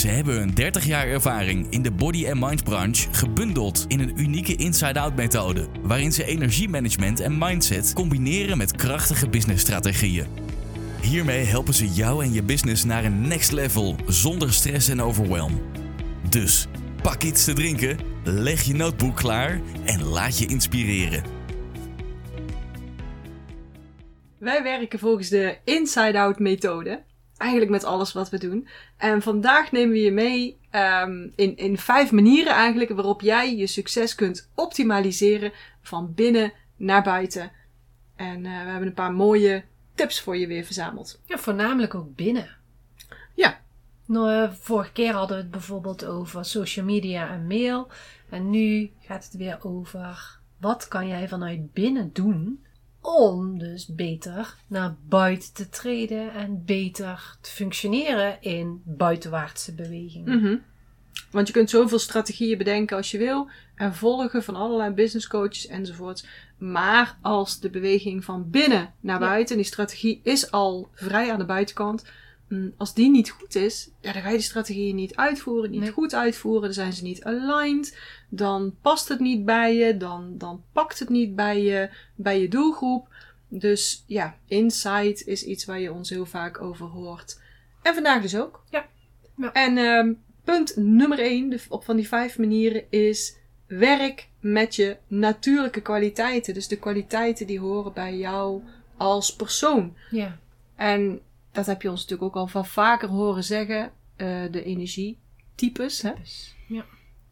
Ze hebben een 30 jaar ervaring in de body and mind branche gebundeld in een unieke inside-out methode, waarin ze energiemanagement en mindset combineren met krachtige businessstrategieën. Hiermee helpen ze jou en je business naar een next level zonder stress en overwhelm. Dus pak iets te drinken, leg je notebook klaar en laat je inspireren. Wij werken volgens de inside-out methode. Eigenlijk met alles wat we doen. En vandaag nemen we je mee ehm, in, in vijf manieren eigenlijk waarop jij je succes kunt optimaliseren van binnen naar buiten. En eh, we hebben een paar mooie tips voor je weer verzameld. Ja, voornamelijk ook binnen. Ja. Nou, eh, vorige keer hadden we het bijvoorbeeld over social media en mail. En nu gaat het weer over wat kan jij vanuit binnen doen om dus beter naar buiten te treden en beter te functioneren in buitenwaartse bewegingen. Mhm. Want je kunt zoveel strategieën bedenken als je wil en volgen van allerlei business coaches enzovoorts. Maar als de beweging van binnen naar Ja. buiten, die strategie is al vrij aan de buitenkant. Mm, Als die niet goed is, ja, dan ga je die strategieën niet uitvoeren, niet Nee. goed uitvoeren. Dan zijn ze niet aligned. Dan past het niet bij je. Dan, dan pakt het niet bij je, bij je doelgroep. Dus ja, insight is iets waar je ons heel vaak over hoort. En vandaag dus ook. Ja. Ja. En ehm, punt nummer 1 op van die vijf manieren is werk met je natuurlijke kwaliteiten. Dus de kwaliteiten die horen bij jou als persoon. Ja. En dat heb je ons natuurlijk ook al van vaker horen zeggen. eh, de energietypes. Hè? Ja.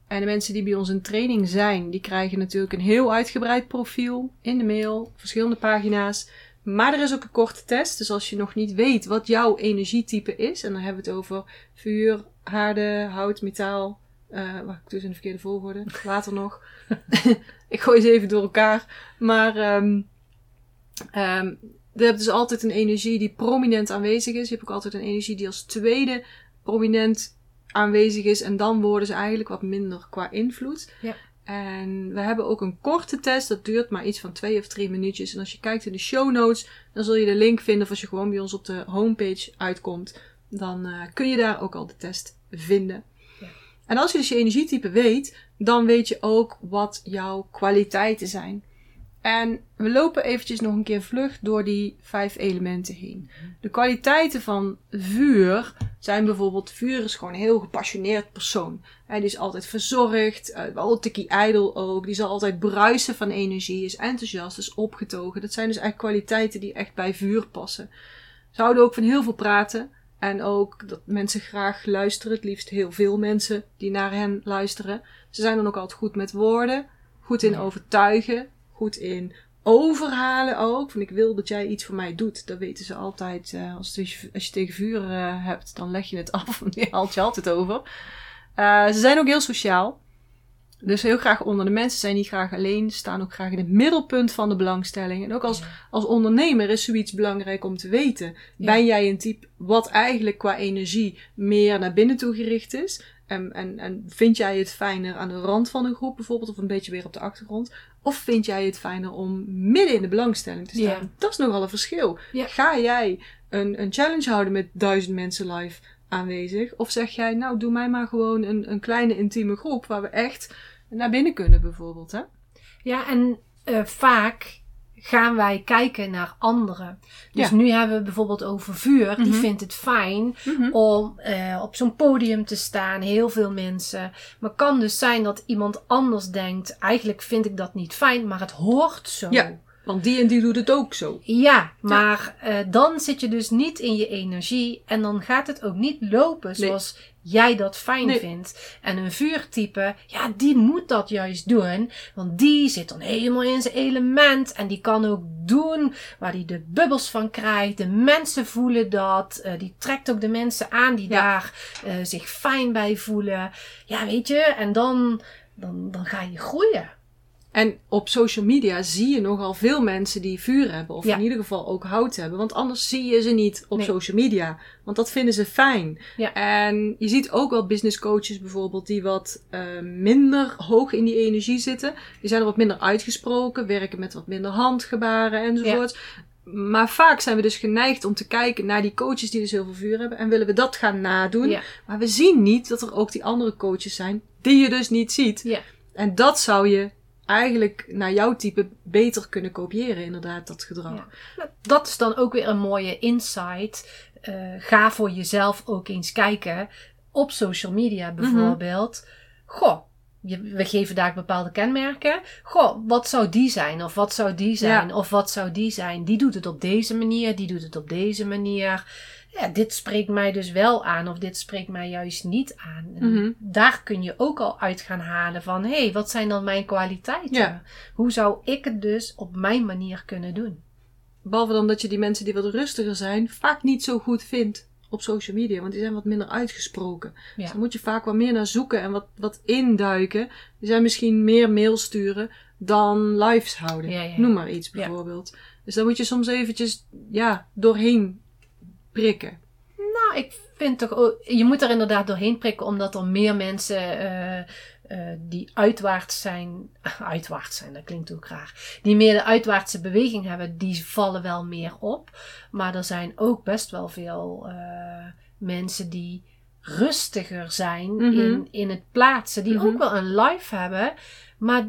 En de mensen die bij ons in training zijn, die krijgen natuurlijk een heel uitgebreid profiel in de mail, verschillende pagina's. Maar er is ook een korte test. Dus als je nog niet weet wat jouw energietype is, en dan hebben we het over vuur, aarde, hout, metaal. eh wacht, ik doe ze in de verkeerde volgorde. Water nog. ik gooi ze even door elkaar. Maar ehm ehm je hebt dus altijd een energie die prominent aanwezig is. Je hebt ook altijd een energie die als tweede prominent aanwezig is. En dan worden ze eigenlijk wat minder qua invloed. Ja. En we hebben ook een korte test. Dat duurt maar iets van twee of drie minuutjes. En als je kijkt in de show notes, dan zul je de link vinden. Of als je gewoon bij ons op de homepage uitkomt, dan eh, kun je daar ook al de test vinden. Ja. En als je dus je energietype weet, dan weet je ook wat jouw kwaliteiten zijn. En we lopen eventjes nog een keer vlug door die vijf elementen heen. De kwaliteiten van vuur zijn bijvoorbeeld... Vuur is gewoon een heel gepassioneerd persoon. Hij is altijd verzorgd, uh, wel tikkie ijdel ook. Die zal altijd bruisen van energie, is enthousiast, is opgetogen. Dat zijn dus echt kwaliteiten die echt bij vuur passen. Ze houden ook van heel veel praten. En ook dat mensen graag luisteren. Het liefst heel veel mensen die naar hen luisteren. Ze zijn dan ook altijd goed met woorden. Goed in overtuigen. Goed in overhalen ook. Van ik wil dat jij iets voor mij doet. Dat weten ze altijd. eh, als, het- als je tegen vuur eh, hebt, dan leg je het af. Want die haalt je altijd over. Eh, ze zijn ook heel sociaal. Dus heel graag onder de mensen zijn niet graag alleen. Staan ook graag in het middelpunt van de belangstelling. En ook als, als ondernemer is zoiets belangrijk om te weten. Ja. Ben jij een type wat eigenlijk qua energie meer naar binnen toe gericht is? En, en, en vind jij het fijner aan de rand van een groep bijvoorbeeld, of een beetje weer op de achtergrond? Of vind jij het fijner om midden in de belangstelling te staan? Dat is nogal een verschil. Ga jij een, een challenge houden met duizend mensen live aanwezig? Of zeg jij, nou doe mij maar gewoon een, een kleine intieme groep waar we echt naar binnen kunnen bijvoorbeeld, hè? Ja, en eh, vaak gaan wij kijken naar anderen. Dus Ja. nu hebben we bijvoorbeeld over vuur. Die Mhm. vindt het fijn om eh, op zo'n podium te staan. Heel veel mensen. Maar kan dus zijn dat iemand anders denkt... eigenlijk vind ik dat niet fijn, maar het hoort zo. Ja. Want die en die doet het ook zo. Ja, maar eh, dan zit je dus niet in je energie en dan gaat het ook niet lopen zoals jij dat fijn Nee. vindt. En een vuurtype, ja, die moet dat juist doen, want die zit dan helemaal in zijn element en die kan ook doen waar hij de bubbels van krijgt. De mensen voelen dat, eh, die trekt ook de mensen aan die Ja. daar eh, zich fijn bij voelen. Ja, weet je, en dan, dan, dan ga je groeien. En op social media zie je nogal veel mensen die vuur hebben. Of Ja. in ieder geval ook hout hebben. Want anders zie je ze niet op Nee. social media. Want dat vinden ze fijn. Ja. En je ziet ook wel business coaches bijvoorbeeld die wat eh, minder hoog in die energie zitten. Die zijn er wat minder uitgesproken. Werken met wat minder handgebaren enzovoort. Maar vaak zijn we dus geneigd om te kijken naar die coaches die dus heel veel vuur hebben. En willen we dat gaan nadoen. Ja. Maar we zien niet dat er ook die andere coaches zijn die je dus niet ziet. Ja. En dat zou je eigenlijk naar jouw type beter kunnen kopiëren, inderdaad, dat gedrag. Ja. Nou, Dat is dan ook weer een mooie insight. Eh, ga voor jezelf ook eens kijken. Op social media bijvoorbeeld. Goh, je, we geven daar bepaalde kenmerken. Goh, wat zou die zijn? Of wat zou die zijn? Ja. Of wat zou die zijn? Die doet het op deze manier, die doet het op deze manier. Ja, dit spreekt mij dus wel aan, of dit spreekt mij juist niet aan. En Mhm. Daar kun je ook al uit gaan halen van: hé, hey, wat zijn dan mijn kwaliteiten? Ja. Hoe zou ik het dus op mijn manier kunnen doen? Behalve dan dat je die mensen die wat rustiger zijn, vaak niet zo goed vindt op social media. Want die zijn wat minder uitgesproken. Dus daar moet je vaak wat meer naar zoeken en wat, wat induiken. Die zijn misschien meer mail sturen dan lives houden. Ja. Noem maar iets bijvoorbeeld. Dus daar moet je soms eventjes ja, doorheen prikken. Nou, ik vind toch ook, je moet er inderdaad doorheen prikken, omdat er meer mensen eh, eh, die uitwaarts zijn, uitwaarts zijn, dat klinkt ook raar, die meer de uitwaartse beweging hebben, die vallen wel meer op. Maar er zijn ook best wel veel eh, mensen die rustiger zijn Mhm. in, in het plaatsen, die Mhm. ook wel een live hebben, maar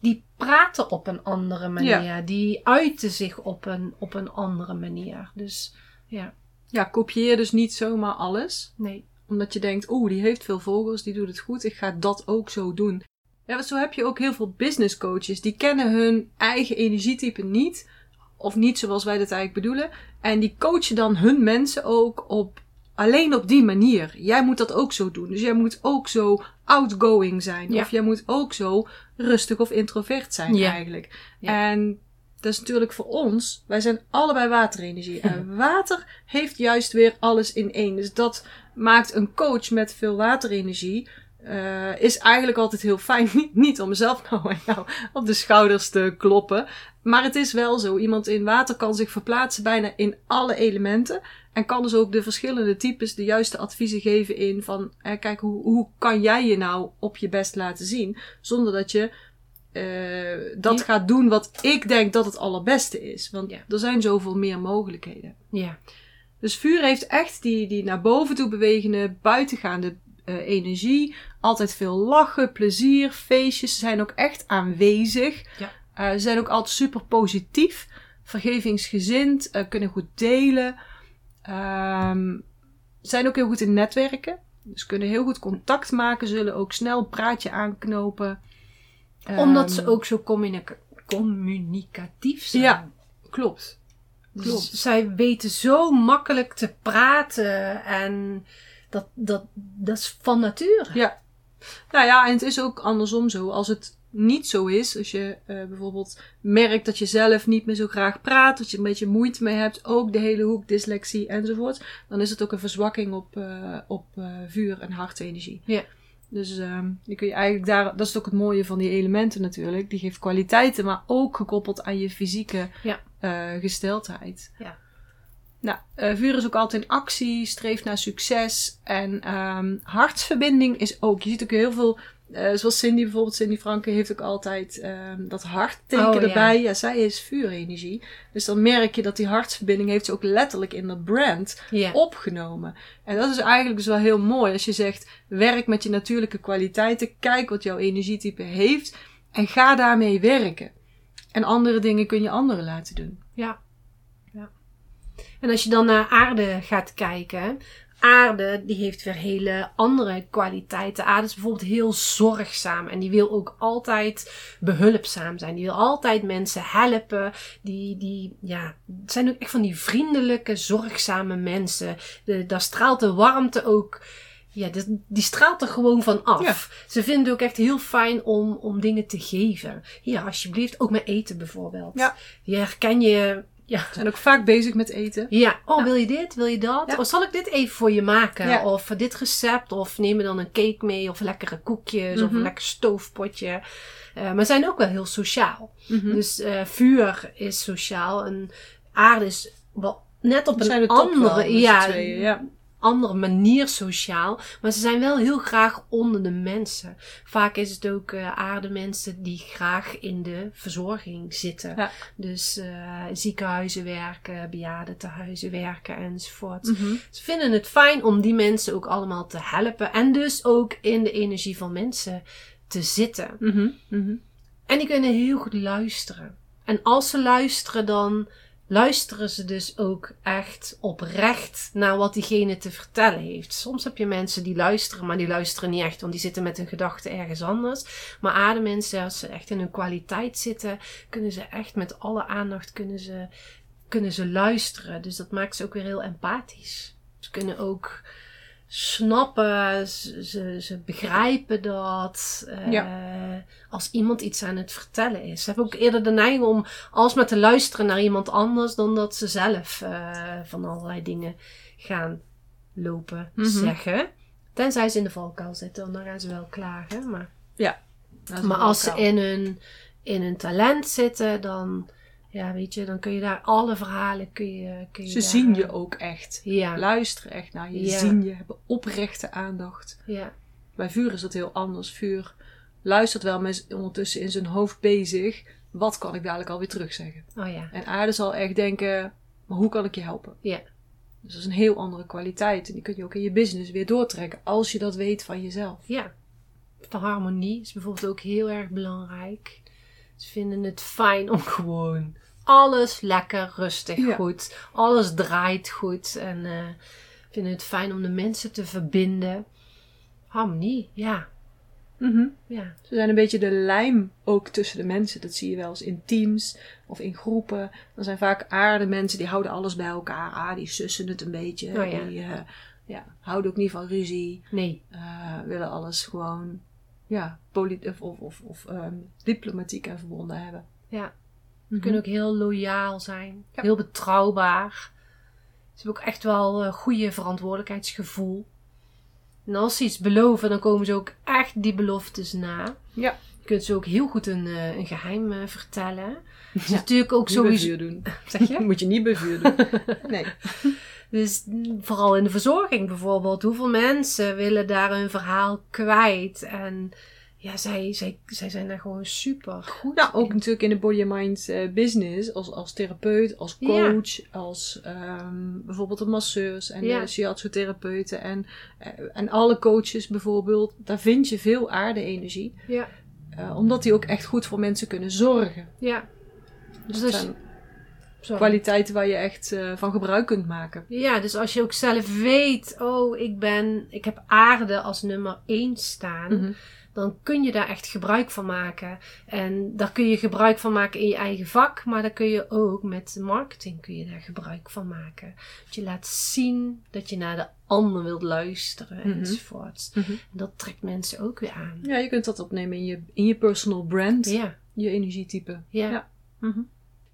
die praten op een andere manier, die uiten zich op een, op een andere manier. Dus ja, Ja, kopieer dus niet zomaar alles. nee. Omdat je denkt, oeh, die heeft veel volgers, die doet het goed, ik ga dat ook zo doen. Ja, want zo heb je ook heel veel business coaches. Die kennen hun eigen energietype niet. Of niet zoals wij dat eigenlijk bedoelen. En die coachen dan hun mensen ook op, alleen op die manier. Jij moet dat ook zo doen. Dus jij moet ook zo outgoing zijn. Ja. Of jij moet ook zo rustig of introvert zijn Ja. eigenlijk. Ja. En dat is natuurlijk voor ons, wij zijn allebei waterenergie. En water heeft juist weer alles in één. Dus dat maakt een coach met veel waterenergie. eh, is eigenlijk altijd heel fijn. Niet, niet om mezelf nou jou op de schouders te kloppen. Maar het is wel zo. Iemand in water kan zich verplaatsen bijna in alle elementen. En kan dus ook de verschillende types de juiste adviezen geven in van... eh, kijk, hoe, hoe kan jij je nou op je best laten zien? Zonder dat je eh, dat Ja. gaat doen wat ik denk dat het allerbeste is. Want Ja. er zijn zoveel meer mogelijkheden. Ja. Dus vuur heeft echt die, die naar boven toe bewegende, buitengaande eh, energie. Altijd veel lachen, plezier, feestjes. Ze zijn ook echt aanwezig. Ja. Eh, ze zijn ook altijd super positief, vergevingsgezind, kunnen goed delen. Ehm, zijn ook heel goed in netwerken. Dus kunnen heel goed contact maken, zullen ook snel een praatje aanknopen. Omdat Ehm, ze ook zo communica- communicatief zijn. Ja. Klopt. Dus klopt. zij weten zo makkelijk te praten en dat, dat, dat is van nature. Ja. Nou ja, en het is ook andersom zo. Als het niet zo is, als je eh, bijvoorbeeld merkt dat je zelf niet meer zo graag praat, dat je een beetje moeite mee hebt, ook de hele hoek dyslexie enzovoort, dan is het ook een verzwakking op, eh, op eh, vuur- en hartenergie. Ja. Dus ehm die kun je eigenlijk daar, dat is ook het mooie van die elementen natuurlijk. Die geeft kwaliteiten, maar ook gekoppeld aan je fysieke Ja. eh, gesteldheid. Ja. Nou, eh, vuur is ook altijd in actie, streeft naar succes. En ehm hartsverbinding is ook. Je ziet ook heel veel, eh, zoals Cindy bijvoorbeeld, Cindy Franke heeft ook altijd ehm, dat hartteken Oh, erbij. Ja. zij is vuurenergie. Dus dan merk je dat die hartsverbinding heeft ze ook letterlijk in dat brand opgenomen. En dat is eigenlijk dus wel heel mooi als je zegt, werk met je natuurlijke kwaliteiten, kijk wat jouw energietype heeft en ga daarmee werken. En andere dingen kun je anderen laten doen. Ja. En als je dan naar aarde gaat kijken. Aarde die heeft weer hele andere kwaliteiten. Aarde is bijvoorbeeld heel zorgzaam. En die wil ook altijd behulpzaam zijn. Die wil altijd mensen helpen. Die, die ja, het zijn ook echt van die vriendelijke, zorgzame mensen. De, daar straalt de warmte ook. Ja, die, die straalt er gewoon van af. Ja. Ze vinden het ook echt heel fijn om, om dingen te geven. Hier, alsjeblieft. Ook met eten bijvoorbeeld. Ja. Die herken je, Ja. Zijn ook vaak bezig met eten. Ja, oh Ja. wil je dit, wil je dat? Ja. Of zal ik dit even voor je maken? Ja. Of dit recept, of neem je dan een cake mee, of lekkere koekjes, of Mhm. een lekker stoofpotje. Eh, maar zijn ook wel heel sociaal. Mhm. Dus eh, vuur is sociaal en aarde is wel net op een wel, andere, z'n ja, tweeën, ja. Andere manier sociaal. Maar ze zijn wel heel graag onder de mensen. Vaak is het ook eh aardemensen die graag in de verzorging zitten. Ja. Dus eh, ziekenhuizen werken, bejaardentehuizen werken enzovoort. Mhm. Ze vinden het fijn om die mensen ook allemaal te helpen. En dus ook in de energie van mensen te zitten. Mhm. Mhm. En die kunnen heel goed luisteren. En als ze luisteren, dan luisteren ze dus ook echt oprecht naar wat diegene te vertellen heeft. Soms heb je mensen die luisteren, maar die luisteren niet echt, want die zitten met hun gedachten ergens anders. Maar aardemensen, als ze echt in hun kwaliteit zitten, kunnen ze echt met alle aandacht kunnen ze, kunnen ze luisteren. Dus dat maakt ze ook weer heel empathisch. Ze kunnen ook snappen, ze, ze, begrijpen dat. eh, Als iemand iets aan het vertellen is. Ze hebben ook eerder de neiging om alsmaar te luisteren naar iemand anders dan dat ze zelf eh, van allerlei dingen gaan lopen Mhm. zeggen. Tenzij ze in de valkuil zitten, dan gaan ze wel klagen. Maar, is maar als ze in hun, in hun talent zitten, dan, ja, weet je, dan kun je daar alle verhalen kun je, kun je Ze daar- zien je ook echt. Ja, Luisteren echt naar je. Ja. Zien je. Hebben oprechte aandacht. ja, Bij vuur is dat heel anders. Vuur luistert wel, maar is ondertussen in zijn hoofd bezig. Wat kan ik dadelijk alweer terugzeggen? oh ja, En aarde zal echt denken, maar hoe kan ik je helpen? ja, Dus dat is een heel andere kwaliteit. En die kun je ook in je business weer doortrekken. Als je dat weet van jezelf. ja. De harmonie is bijvoorbeeld ook heel erg belangrijk. Ze vinden het fijn om gewoon alles lekker, rustig, Ja. goed. Alles draait goed. En eh, vinden het fijn om de mensen te verbinden. Harmonie, ja. ja. Ze zijn een beetje de lijm ook tussen de mensen. Dat zie je wel eens in teams of in groepen. Dan zijn vaak aarde mensen die houden alles bij elkaar. Ah, die sussen het een beetje. Oh ja. Die eh, ja, houden ook niet van ruzie. Nee, eh, willen alles gewoon ja, of, of, of, ehm, diplomatiek en verbonden hebben. ja. Ze Ze kunnen ook heel loyaal zijn. Ja. Heel betrouwbaar. Ze hebben ook echt wel een goede verantwoordelijkheidsgevoel. En als ze iets beloven, dan komen ze ook echt die beloftes na. Ja. Je kunt ze ook heel goed een, eh, een geheim eh, vertellen. Het is Ja. natuurlijk ook Niet bij sowieso... vuur doen. Zeg je? Moet je niet bij vuur doen. Nee. Dus vooral in de verzorging bijvoorbeeld. Hoeveel mensen willen daar hun verhaal kwijt? En ja, zij, zij, zij zijn daar gewoon super goed Nou, ook in. natuurlijk in de body and mind eh, business, als, als therapeut, als coach, als ehm, bijvoorbeeld de masseurs en Ja. de shiatsu-therapeuten en, eh, en alle coaches bijvoorbeeld. Daar vind je veel aarde-energie, Ja, eh, omdat die ook echt goed voor mensen kunnen zorgen. ja. Dus Dus- kwaliteiten waar je echt eh, van gebruik kunt maken. Ja, dus als je ook zelf weet, oh, ik ben, ik heb aarde als nummer één staan, Mhm. dan kun je daar echt gebruik van maken. En daar kun je gebruik van maken in je eigen vak, maar daar kun je ook met marketing kun je daar gebruik van maken. Dat je laat zien dat je naar de ander wilt luisteren Mhm. enzovoort. Mhm. En dat trekt mensen ook weer aan. Ja, je kunt dat opnemen in je, in je personal brand, Ja, je energietype. ja. Ja.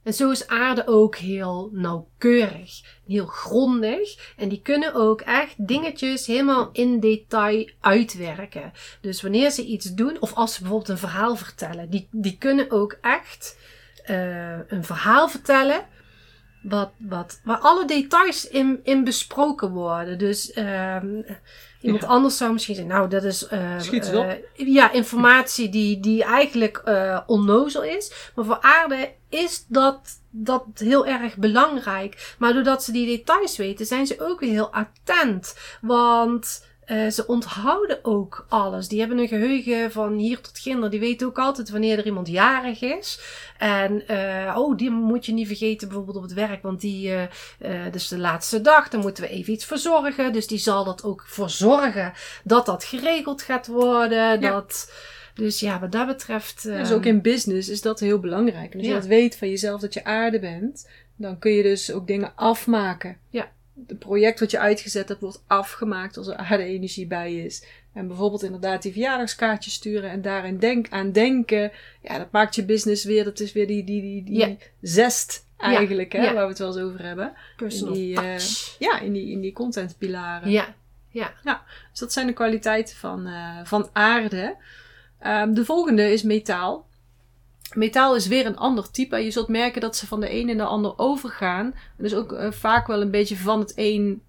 En zo is aarde ook heel nauwkeurig, heel grondig. En die kunnen ook echt dingetjes helemaal in detail uitwerken. Dus wanneer ze iets doen, of als ze bijvoorbeeld een verhaal vertellen, die, die kunnen ook echt eh, een verhaal vertellen. Wat, wat, waar alle details in, in besproken worden. Dus ehm, iemand Ja. anders zou misschien zeggen, nou dat is eh, Schiet eh, op. ja, informatie die, die eigenlijk eh onnozel is. Maar voor aarde is dat, dat heel erg belangrijk. Maar doordat ze die details weten, zijn ze ook weer heel attent. Want eh, ze onthouden ook alles. Die hebben een geheugen van hier tot kinder. Die weten ook altijd wanneer er iemand jarig is. En eh, oh, die moet je niet vergeten bijvoorbeeld op het werk. Want die, dat is de laatste dag. Dan moeten we even iets verzorgen. Dus die zal dat ook voor zorgen dat dat geregeld gaat worden. Ja. Dat, dus ja, wat dat betreft. Dus eh, ook in business is dat heel belangrijk. En als Ja. je dat weet van jezelf dat je aarde bent, dan kun je dus ook dingen afmaken. Ja. Het project wat je uitgezet hebt wordt afgemaakt als er aarde-energie bij is. En bijvoorbeeld inderdaad die verjaardagskaartjes sturen en daarin denk, aan denken. Ja, dat maakt je business weer, dat is weer die, die, die, die Ja. zest eigenlijk, hè, ja. waar we het wel eens over hebben. Personal die, eh. Ja, in die, in die contentpilaren. ja. Dus dat zijn de kwaliteiten van, eh, van aarde. Ehm, de volgende is metaal. Metaal is weer een ander type. Je zult merken dat ze van de een in de ander overgaan. Dus ook eh, vaak wel een beetje van het een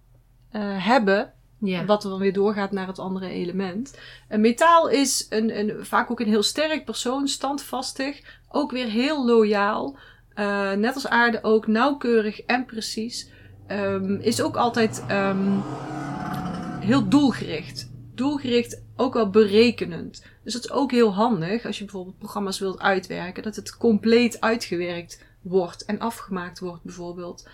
eh, hebben. Ja. Wat er dan weer doorgaat naar het andere element. Metaal is een, een, vaak ook een heel sterk persoon, standvastig. Ook weer heel loyaal. Eh, net als aarde ook nauwkeurig en precies. Ehm, is ook altijd ehm, heel doelgericht. Doelgericht, ook wel berekenend. Dus dat is ook heel handig als je bijvoorbeeld programma's wilt uitwerken. Dat het compleet uitgewerkt wordt en afgemaakt wordt bijvoorbeeld.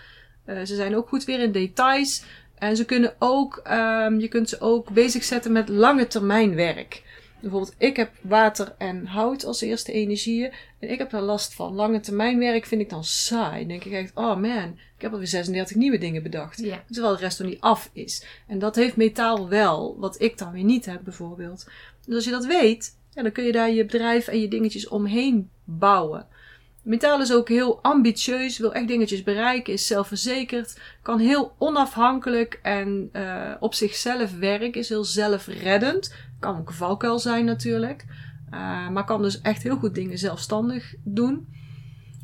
Eh, ze zijn ook goed weer in details. En ze kunnen ook, ehm, je kunt ze ook bezig zetten met lange termijn werk. Bijvoorbeeld, ik heb water en hout als eerste energieën. En ik heb daar last van. Lange termijn werk vind ik dan saai. Dan denk ik echt, oh man, ik heb alweer 36 nieuwe dingen bedacht. Ja. Terwijl de rest nog niet af is. En dat heeft metaal wel, wat ik dan weer niet heb bijvoorbeeld. Dus als je dat weet, ja, dan kun je daar je bedrijf en je dingetjes omheen bouwen. Metaal is ook heel ambitieus, wil echt dingetjes bereiken, is zelfverzekerd, kan heel onafhankelijk en eh, op zichzelf werken, is heel zelfreddend. Kan ook een valkuil zijn natuurlijk, eh, maar kan dus echt heel goed dingen zelfstandig doen.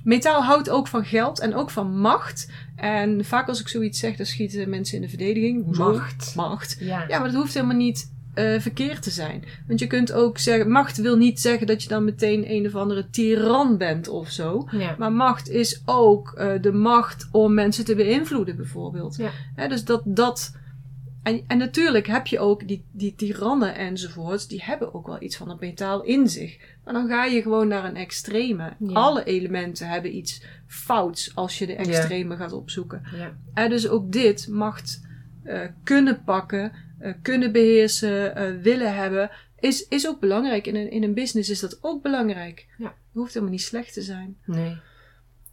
Metaal houdt ook van geld en ook van macht. En vaak als ik zoiets zeg, dan schieten mensen in de verdediging. Hoezo? Macht. Macht. Ja. Ja, maar dat hoeft helemaal niet eh, verkeerd te zijn. Want je kunt ook zeggen, macht wil niet zeggen dat je dan meteen een of andere tiran bent of zo. Ja. Maar macht is ook eh, de macht om mensen te beïnvloeden, bijvoorbeeld. Ja. Hè, dus dat. dat en, en natuurlijk heb je ook die, die tirannen enzovoorts, die hebben ook wel iets van het metaal in zich. Maar dan ga je gewoon naar een extreme. Ja. Alle elementen hebben iets fouts als je de extreme gaat opzoeken. Ja. En dus ook dit macht eh, kunnen pakken, eh, kunnen beheersen, eh, willen hebben, is, is ook belangrijk. In een, in een business is dat ook belangrijk. Ja. Het hoeft helemaal niet slecht te zijn. Nee.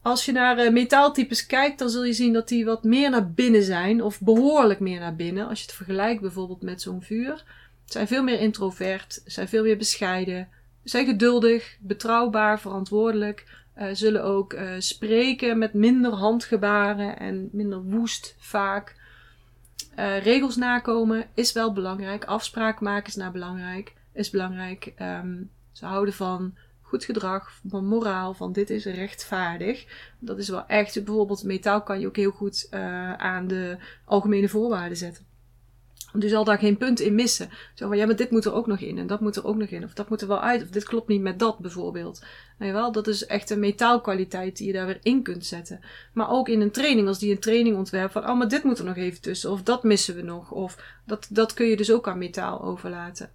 Als je naar eh, metaaltypes kijkt, dan zul je zien dat die wat meer naar binnen zijn, of behoorlijk meer naar binnen. Als je het vergelijkt bijvoorbeeld met zo'n vuur. Zijn veel meer introvert, zijn veel meer bescheiden, zijn geduldig, betrouwbaar, verantwoordelijk. eh, zullen ook spreken met minder handgebaren en minder woest vaak. Eh, regels nakomen is wel belangrijk. Afspraak maken is nou belangrijk. Is belangrijk. Ehm, ze houden van goed gedrag, van moraal, van dit is rechtvaardig. Dat is wel echt, bijvoorbeeld metaal kan je ook heel goed eh, aan de algemene voorwaarden zetten. Want je zal daar geen punt in missen. Zo van, ja, maar dit moet er ook nog in en dat moet er ook nog in. Of dat moet er wel uit, of dit klopt niet met dat bijvoorbeeld. Nee, wel, dat is echt een metaalkwaliteit die je daar weer in kunt zetten. Maar ook in een training, als die een training ontwerpt van, oh, maar dit moet er nog even tussen. Of dat missen we nog. Of dat, dat kun je dus ook aan metaal overlaten.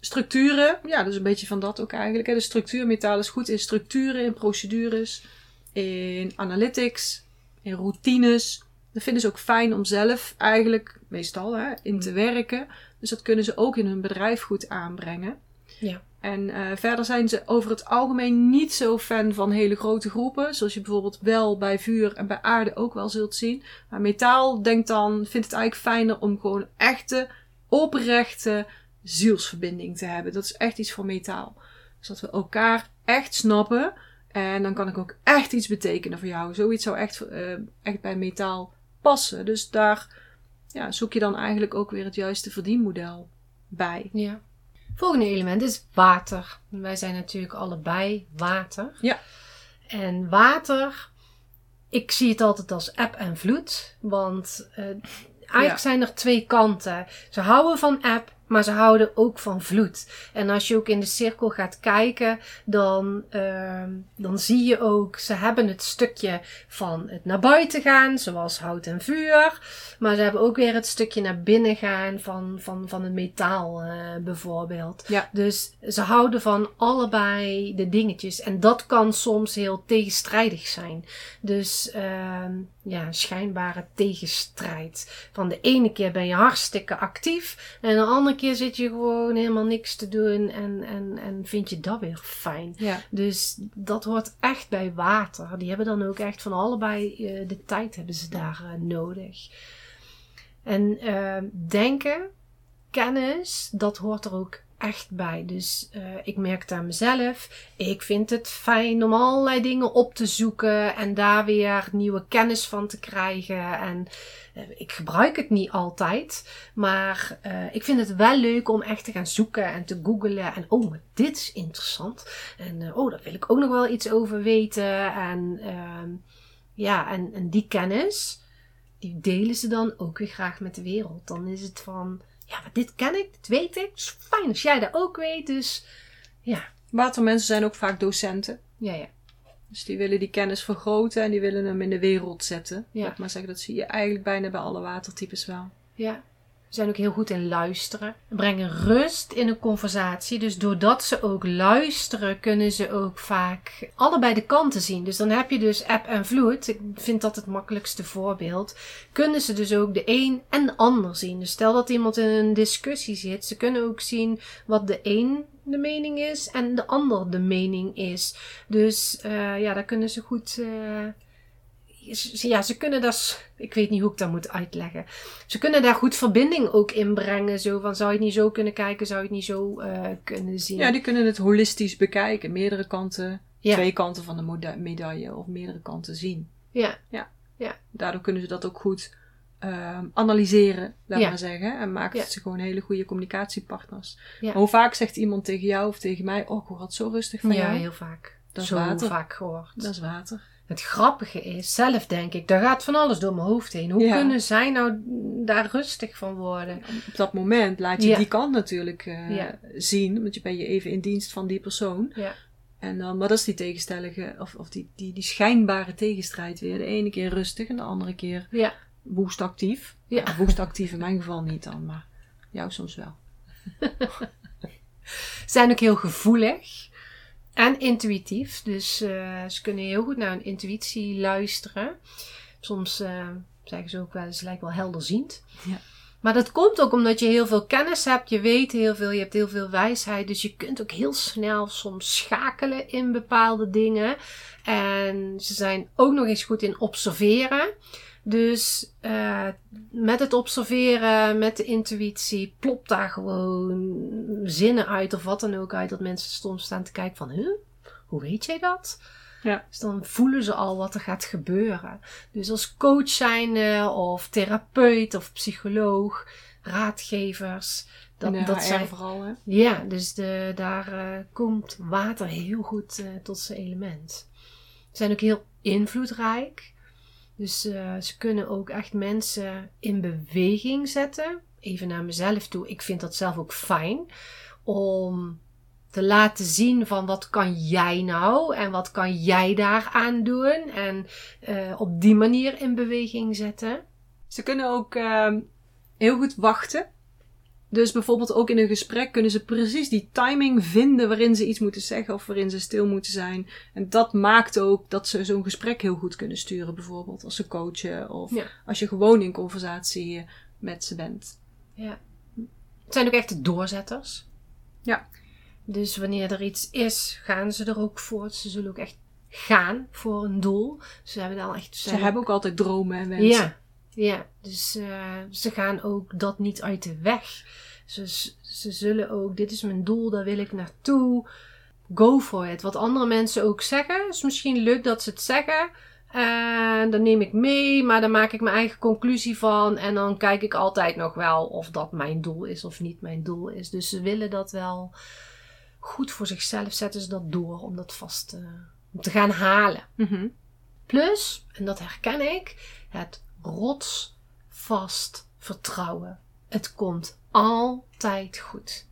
Structuren, ja, is een beetje van dat ook eigenlijk. Hè. De structuurmetaal is goed in structuren, in procedures, in analytics, in routines. Dat vinden ze ook fijn om zelf eigenlijk, meestal, hè, in te werken. Dus dat kunnen ze ook in hun bedrijf goed aanbrengen. Ja. En eh, verder zijn ze over het algemeen niet zo fan van hele grote groepen. Zoals je bijvoorbeeld wel bij vuur en bij aarde ook wel zult zien. Maar metaal denkt dan, vindt het eigenlijk fijner om gewoon echte, oprechte zielsverbinding te hebben. Dat is echt iets voor metaal. Dus dat we elkaar echt snappen. En dan kan ik ook echt iets betekenen voor jou. Zoiets zou echt, eh, echt bij metaal passen. Dus daar ja, zoek je dan eigenlijk ook weer het juiste verdienmodel bij. Ja. Volgende element is water. Wij zijn natuurlijk allebei water. Ja. En water, ik zie het altijd als eb en vloed. Want eh, eigenlijk Ja. zijn er twee kanten. Ze houden van eb, maar ze houden ook van vloed. En als je ook in de cirkel gaat kijken, dan, ehm, dan zie je ook, ze hebben het stukje van het naar buiten gaan, zoals hout en vuur. Maar ze hebben ook weer het stukje naar binnen gaan van, van, van het metaal eh, bijvoorbeeld. Ja. Dus ze houden van allebei de dingetjes. En dat kan soms heel tegenstrijdig zijn. Dus ehm, ja, schijnbare tegenstrijd. Van de ene keer ben je hartstikke actief. En de andere keer zit je gewoon helemaal niks te doen. En, en, en vind je dat weer fijn. Ja. Dus dat hoort echt bij water. Die hebben dan ook echt van allebei eh, de tijd hebben ze daar eh, nodig. En eh, denken, kennis, dat hoort er ook echt bij. Dus eh, ik merk aan mezelf. Ik vind het fijn om allerlei dingen op te zoeken en daar weer nieuwe kennis van te krijgen. En eh, ik gebruik het niet altijd, maar eh, ik vind het wel leuk om echt te gaan zoeken en te googlen. En oh, dit is interessant. En oh, daar wil ik ook nog wel iets over weten. En ehm, ja, en, en die kennis, die delen ze dan ook weer graag met de wereld. Dan is het van, ja, maar dit ken ik, dit weet ik. Het is fijn als jij dat ook weet. Dus ja, Watermensen zijn ook vaak docenten. ja, ja. Dus die willen die kennis vergroten en die willen hem in de wereld zetten. Ja. Laat ik maar zeggen, dat zie je eigenlijk bijna bij alle watertypes wel. Ja. Zijn ook heel goed in luisteren. Brengen rust in een conversatie. Dus doordat ze ook luisteren, kunnen ze ook vaak allebei de kanten zien. Dus dan heb je dus app en vloed. Ik vind dat het makkelijkste voorbeeld. Kunnen ze dus ook de een en de ander zien. Dus stel dat iemand in een discussie zit. Ze kunnen ook zien wat de een de mening is en de ander de mening is. Dus eh, ja, daar kunnen ze goed. ze- ja, ze kunnen dat. Ik weet niet hoe ik dat moet uitleggen. Ze kunnen daar goed verbinding ook in brengen. Zo van, zou je het niet zo kunnen kijken? Zou je het niet zo eh, kunnen zien? Ja, die kunnen het holistisch bekijken. Meerdere kanten, Ja. twee kanten van de moda- medaille of meerdere kanten zien. ja. Daardoor kunnen ze dat ook goed ehm, analyseren, laat Ja. maar zeggen. En Ja. het ze gewoon hele goede communicatiepartners. Ja. Maar hoe vaak zegt iemand tegen jou of tegen mij... Oh, ik hoor het zo rustig van ja, jou. heel vaak. Dat is zo water. vaak gehoord. Dat is water. Het grappige is, zelf denk ik, daar gaat van alles door mijn hoofd heen. Hoe Ja. kunnen zij nou daar rustig van worden? Op dat moment laat je Ja. die kant natuurlijk eh, Ja. zien. Want je ben je even in dienst van die persoon. Ja. En dan, maar dat is die tegenstellige, of, of die, die, die schijnbare tegenstrijd weer. De ene keer rustig en de andere keer woest actief. Ja. Nou, woest actief in mijn geval niet dan, maar jou soms wel. zijn ook heel gevoelig en intuïtief. Dus eh, ze kunnen heel goed naar hun intuïtie luisteren. Soms eh, zeggen ze ook wel eens, lijkt wel helderziend. Ja. Maar dat komt ook omdat je heel veel kennis hebt, je weet heel veel, je hebt heel veel wijsheid. Dus je kunt ook heel snel soms schakelen in bepaalde dingen. En ze zijn ook nog eens goed in observeren. Dus eh, met het observeren, met de intuïtie, plopt daar gewoon zinnen uit of wat dan ook uit. Dat mensen soms staan te kijken van, huh? Hoe weet jij dat? Ja. Dus dan voelen ze al wat er gaat gebeuren. Dus als coach zijnde of therapeut of psycholoog, raadgevers. Dat, en dat zijn, vooral, hè. ja, dus de, daar eh, komt water heel goed eh, tot zijn element. Ze zijn ook heel invloedrijk. Dus eh, ze kunnen ook echt mensen in beweging zetten. Even naar mezelf toe. Ik vind dat zelf ook fijn. Om te laten zien van wat kan jij nou en wat kan jij daaraan doen. En eh, op die manier in beweging zetten. Ze kunnen ook ehm, heel goed wachten. Dus bijvoorbeeld ook in een gesprek kunnen ze precies die timing vinden waarin ze iets moeten zeggen of waarin ze stil moeten zijn. En dat maakt ook dat ze zo'n gesprek heel goed kunnen sturen, bijvoorbeeld als ze coachen of Ja. als je gewoon in conversatie met ze bent. Ja. Het zijn ook echt de doorzetters. Ja. Dus wanneer er iets is, gaan ze er ook voor. Ze zullen ook echt gaan voor een doel. Ze hebben dan echt. Ze hebben ook altijd dromen en wensen. Ja, ja. Dus eh, ze gaan ook dat niet uit de weg. Ze, ze zullen ook, dit is mijn doel, daar wil ik naartoe. Go for it. Wat andere mensen ook zeggen, is misschien leuk dat ze het zeggen. En dan neem ik mee, maar dan maak ik mijn eigen conclusie van. En dan kijk ik altijd nog wel of dat mijn doel is of niet mijn doel is. Dus ze willen dat wel goed voor zichzelf, zetten ze dat door om dat vast eh, om te gaan halen. Mhm. Plus, en dat herken ik, het rotsvast vertrouwen. Het komt altijd goed.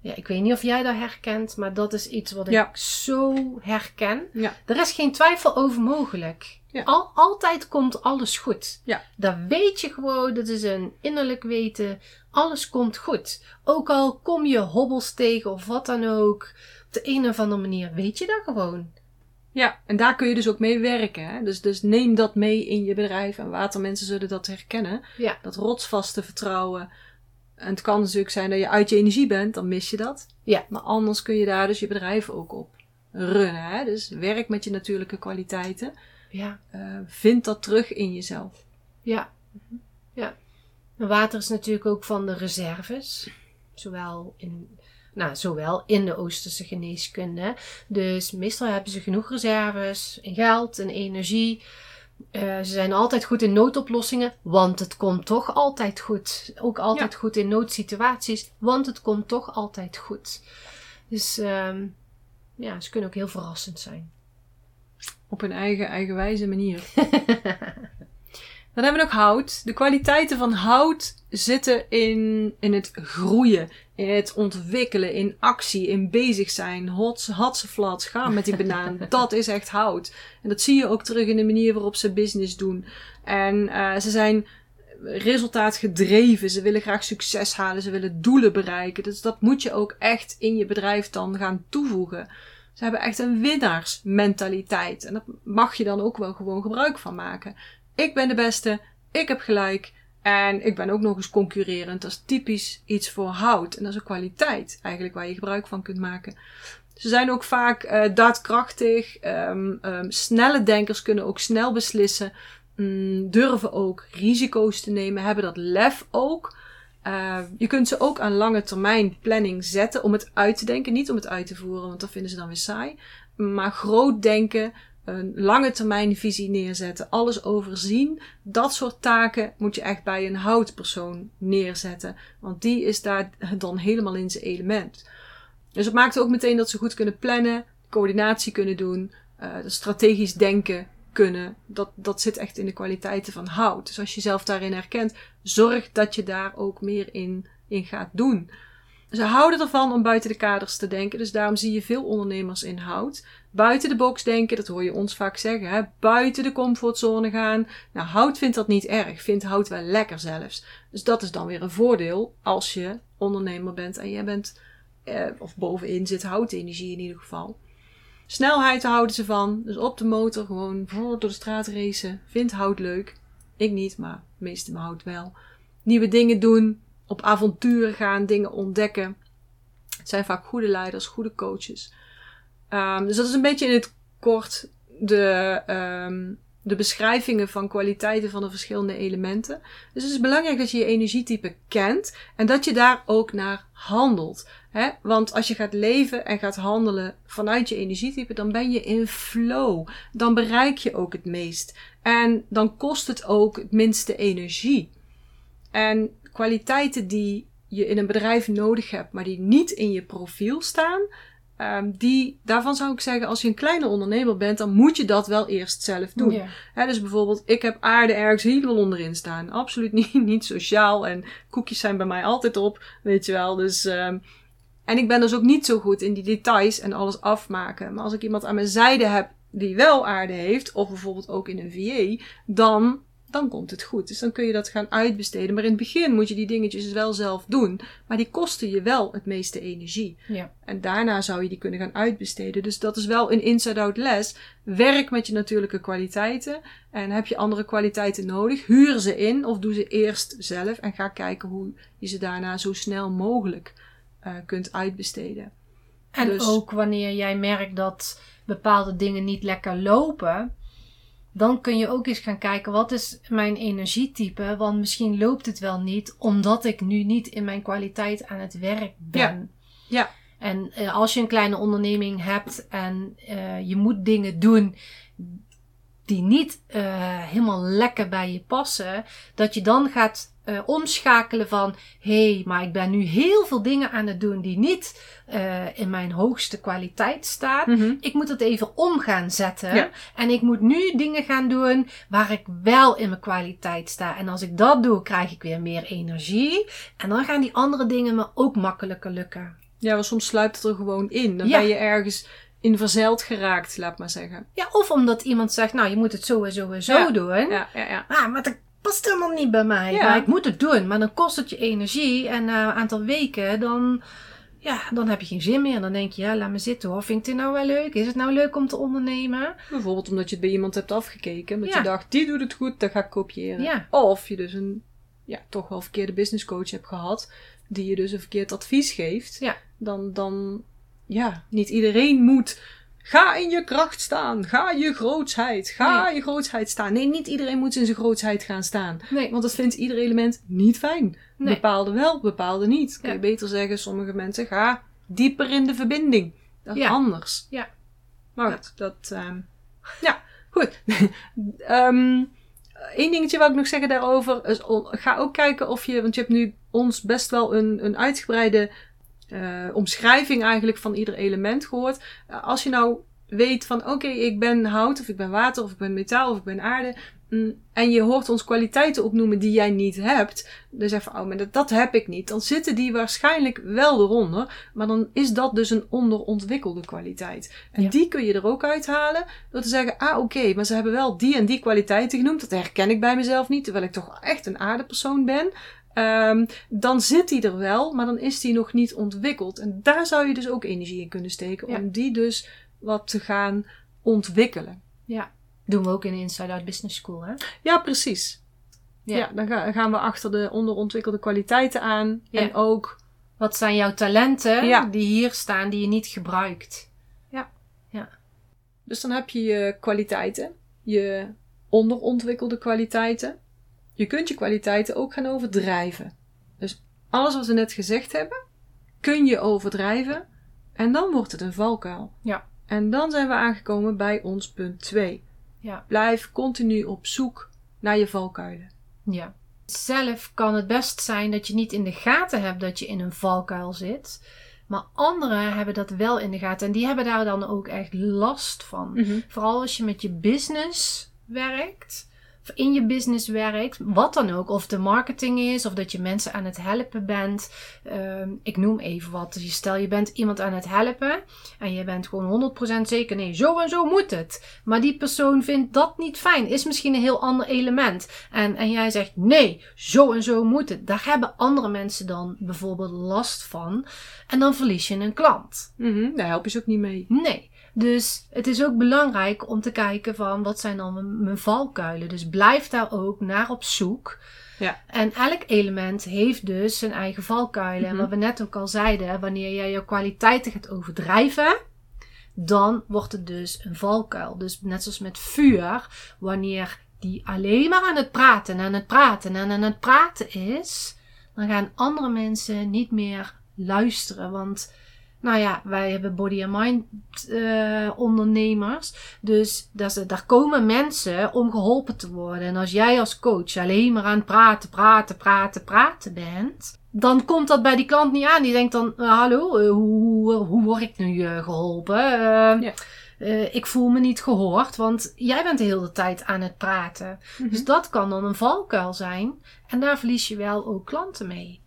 Ja, ik weet niet of jij dat herkent, maar dat is iets wat ik Ja. zo herken. Ja. Er is geen twijfel over mogelijk. Ja. Al, altijd komt alles goed. Ja. Dat weet je gewoon, dat is een innerlijk weten. Alles komt goed. Ook al kom je hobbels tegen of wat dan ook. Op de een of andere manier weet je dat gewoon. Ja, en daar kun je dus ook mee werken. Hè? Dus, dus neem dat mee in je bedrijf. En watermensen zullen dat herkennen. Ja. Dat rotsvaste vertrouwen. En het kan natuurlijk zijn dat je uit je energie bent, dan mis je dat. Ja. Maar anders kun je daar dus je bedrijf ook op runnen. Hè? Dus werk met je natuurlijke kwaliteiten. Ja. Eh, vind dat terug in jezelf. Ja. ja. En water is natuurlijk ook van de reserves. Zowel in Nou, zowel in de Oosterse geneeskunde. Dus meestal hebben ze genoeg reserves in geld en energie. Eh, ze zijn altijd goed in noodoplossingen, want het komt toch altijd goed. Ook altijd goed in noodsituaties, want het komt toch altijd goed. Dus ehm, ja, ze kunnen ook heel verrassend zijn. Op hun eigen, eigenwijze manier. Dan hebben we nog hout. De kwaliteiten van hout zitten in, in het groeien, in het ontwikkelen, in actie, in bezig zijn. Hots, hatseflats, gaan met die banaan. dat is echt hout. En dat zie je ook terug in de manier waarop ze business doen. En uh, ze zijn resultaatgedreven. Ze willen graag succes halen. Ze willen doelen bereiken. Dus dat moet je ook echt in je bedrijf dan gaan toevoegen. Ze hebben echt een winnaarsmentaliteit. En daar mag je dan ook wel gewoon gebruik van maken. Ik ben de beste. Ik heb gelijk. En ik ben ook nog eens concurrerend. Dat is typisch iets voor hout. En dat is een kwaliteit eigenlijk waar je gebruik van kunt maken. Ze zijn ook vaak uh, daadkrachtig. Um, um, snelle denkers kunnen ook snel beslissen. Um, durven ook risico's te nemen. Hebben dat lef ook. Uh, je kunt ze ook aan lange termijn planning zetten om het uit te denken. Niet om het uit te voeren, want dat vinden ze dan weer saai. Maar groot denken, een lange termijn visie neerzetten, alles overzien. Dat soort taken moet je echt bij een houtpersoon neerzetten. Want die is daar dan helemaal in zijn element. Dus het maakt ook meteen dat ze goed kunnen plannen, coördinatie kunnen doen, uh, strategisch denken kunnen. Dat, dat zit echt in de kwaliteiten van hout. Dus als je jezelf daarin herkent, zorg dat je daar ook meer in, in gaat doen. Ze houden ervan om buiten de kaders te denken, dus daarom zie je veel ondernemers in hout. Buiten de box denken, dat hoor je ons vaak zeggen, hè? buiten de comfortzone gaan. Nou, hout vindt dat niet erg, vindt hout wel lekker zelfs. Dus dat is dan weer een voordeel als je ondernemer bent en jij bent, eh, of bovenin zit houtenergie in ieder geval. Snelheid houden ze van, dus op de motor gewoon door de straat racen. Vindt hout leuk. Ik niet, maar meeste hout wel. Nieuwe dingen doen, op avonturen gaan, dingen ontdekken. Het zijn vaak goede leiders, goede coaches. Um, dus dat is een beetje in het kort de, um, de beschrijvingen van kwaliteiten van de verschillende elementen. Dus het is belangrijk dat je je energietype kent en dat je daar ook naar handelt. Want als je gaat leven en gaat handelen vanuit je energietype, dan ben je in flow. Dan bereik je ook het meest. En dan kost het ook het minste energie. En kwaliteiten die je in een bedrijf nodig hebt, maar die niet in je profiel staan, um, die, daarvan zou ik zeggen, als je een kleine ondernemer bent, dan moet je dat wel eerst zelf doen. Yeah. dus bijvoorbeeld, ik heb aarde ergens helemaal onderin staan. Absoluut niet, niet sociaal. En koekjes zijn bij mij altijd op, weet je wel. Dus, um, en ik ben dus ook niet zo goed in die details en alles afmaken. Maar als ik iemand aan mijn zijde heb die wel aarde heeft, of bijvoorbeeld ook in een VA, dan dan komt het goed. Dus dan kun je dat gaan uitbesteden. Maar in het begin moet je die dingetjes wel zelf doen. Maar die kosten je wel het meeste energie. Ja. En daarna zou je die kunnen gaan uitbesteden. Dus dat is wel een inside-out les. Werk met je natuurlijke kwaliteiten. En heb je andere kwaliteiten nodig, huur ze in of doe ze eerst zelf. En ga kijken hoe je ze daarna zo snel mogelijk uh, kunt uitbesteden. En dus, ook wanneer jij merkt dat bepaalde dingen niet lekker lopen dan kun je ook eens gaan kijken wat is mijn energietype. Want misschien loopt het wel niet omdat ik nu niet in mijn kwaliteit aan het werk ben. Ja. ja. En uh, als je een kleine onderneming hebt en uh, je moet dingen doen die niet uh, helemaal lekker bij je passen, dat je dan gaat uh, omschakelen van hé, hey, maar ik ben nu heel veel dingen aan het doen die niet uh, in mijn hoogste kwaliteit staan. Mm -hmm. Ik moet het even om gaan zetten. Ja. En ik moet nu dingen gaan doen waar ik wel in mijn kwaliteit sta. En als ik dat doe, krijg ik weer meer energie. En dan gaan die andere dingen me ook makkelijker lukken. Ja, maar soms sluipt het er gewoon in. Dan ja. ben je ergens in verzeild geraakt, laat maar zeggen. Ja, of omdat iemand zegt, nou, je moet het zo en zo en zo ja. doen. Ja, ja, ja. Ah, maar dat past helemaal niet bij mij. Ja. Maar ik moet het doen. Maar dan kost het je energie. En na een aantal weken, dan, ja, dan heb je geen zin meer. En dan denk je, ja, laat me zitten hoor. Vind ik dit nou wel leuk? Is het nou leuk om te ondernemen? Bijvoorbeeld omdat je het bij iemand hebt afgekeken. Dat Ja. je dacht, die doet het goed, dat ga ik kopiëren. Ja. Of je dus een, ja, toch wel verkeerde business coach hebt gehad. Die je dus een verkeerd advies geeft. Dan, dan, ja, niet iedereen moet... Ga in je kracht staan. Ga je grootsheid. Ga Nee. je grootsheid staan. Nee, niet iedereen moet in zijn grootsheid gaan staan. Nee. Want dat vindt ieder element niet fijn. Nee. Bepaalde wel, bepaalde niet. Kun Ja. je beter zeggen, sommige mensen ga dieper in de verbinding. Dat is Ja. anders. Ja. Maar goed, dat... ehm, ja, goed. Ehm Eén dingetje wou ik nog zeggen daarover. Is, ga ook kijken of je... Want je hebt nu ons best wel een, een uitgebreide eh, omschrijving eigenlijk van ieder element gehoord. Eh, als je nou weet van oké, ik ben hout of ik ben water of ik ben metaal of ik ben aarde. mm, En je hoort ons kwaliteiten opnoemen die jij niet hebt. Dan zeg je van, oh, maar dat, dat heb ik niet. Dan zitten die waarschijnlijk wel eronder. Maar dan is dat dus een onderontwikkelde kwaliteit. En Ja. die kun je er ook uithalen. Door te zeggen, ah oké, maar ze hebben wel die en die kwaliteiten genoemd. Dat herken ik bij mezelf niet. Terwijl ik toch echt een aardepersoon ben. Ehm, dan zit die er wel, maar dan is die nog niet ontwikkeld. En daar zou je dus ook energie in kunnen steken. Ja. Om die dus wat te gaan ontwikkelen. Doen we ook in de Inside Out Business School, hè? Ja, precies. Ja. Ja, dan ga- gaan we achter de onderontwikkelde kwaliteiten aan. Ja. En ook, Wat zijn jouw talenten Ja. die hier staan die je niet gebruikt? dus dan heb je je kwaliteiten, je onderontwikkelde kwaliteiten. Je kunt je kwaliteiten ook gaan overdrijven. Dus alles wat we net gezegd hebben, kun je overdrijven. En dan wordt het een valkuil. Ja. En dan zijn we aangekomen bij ons punt 2. Ja. Blijf continu op zoek naar je valkuilen. Ja. Zelf kan het best zijn dat je niet in de gaten hebt dat je in een valkuil zit. Maar anderen hebben dat wel in de gaten. En die hebben daar dan ook echt last van. Vooral als je met je business werkt. In je business werkt. Wat dan ook. Of de marketing is. Of dat je mensen aan het helpen bent. Ehm, ik noem even wat. Dus stel je bent iemand aan het helpen. En je bent gewoon 100% zeker. Nee, zo en zo moet het. Maar die persoon vindt dat niet fijn. Is misschien een heel ander element. En, en jij zegt nee, zo en zo moet het. Daar hebben andere mensen dan bijvoorbeeld last van. En dan verlies je een klant. Mhm, Daar help je ze ook niet mee. Nee. Dus het is ook belangrijk om te kijken van wat zijn dan mijn, mijn valkuilen. Dus blijf daar ook naar op zoek. Ja. En elk element heeft dus zijn eigen valkuilen. En Mhm. wat we net ook al zeiden, wanneer jij je kwaliteiten gaat overdrijven, dan wordt het dus een valkuil. Dus net zoals met vuur, wanneer die alleen maar aan het praten, aan het praten en aan het praten is, dan gaan andere mensen niet meer luisteren. Want, nou ja, wij hebben body and mind eh, ondernemers. Dus daar, z- daar komen mensen om geholpen te worden. En als jij als coach alleen maar aan het praten, praten, praten, praten bent. Dan komt dat bij die klant niet aan. Die denkt dan, eh, hallo, eh, hoe, hoe word ik nu eh, geholpen? Eh, Ja. ik voel me niet gehoord, want jij bent de hele tijd aan het praten. Dus dat kan dan een valkuil zijn. En daar verlies je wel ook klanten mee.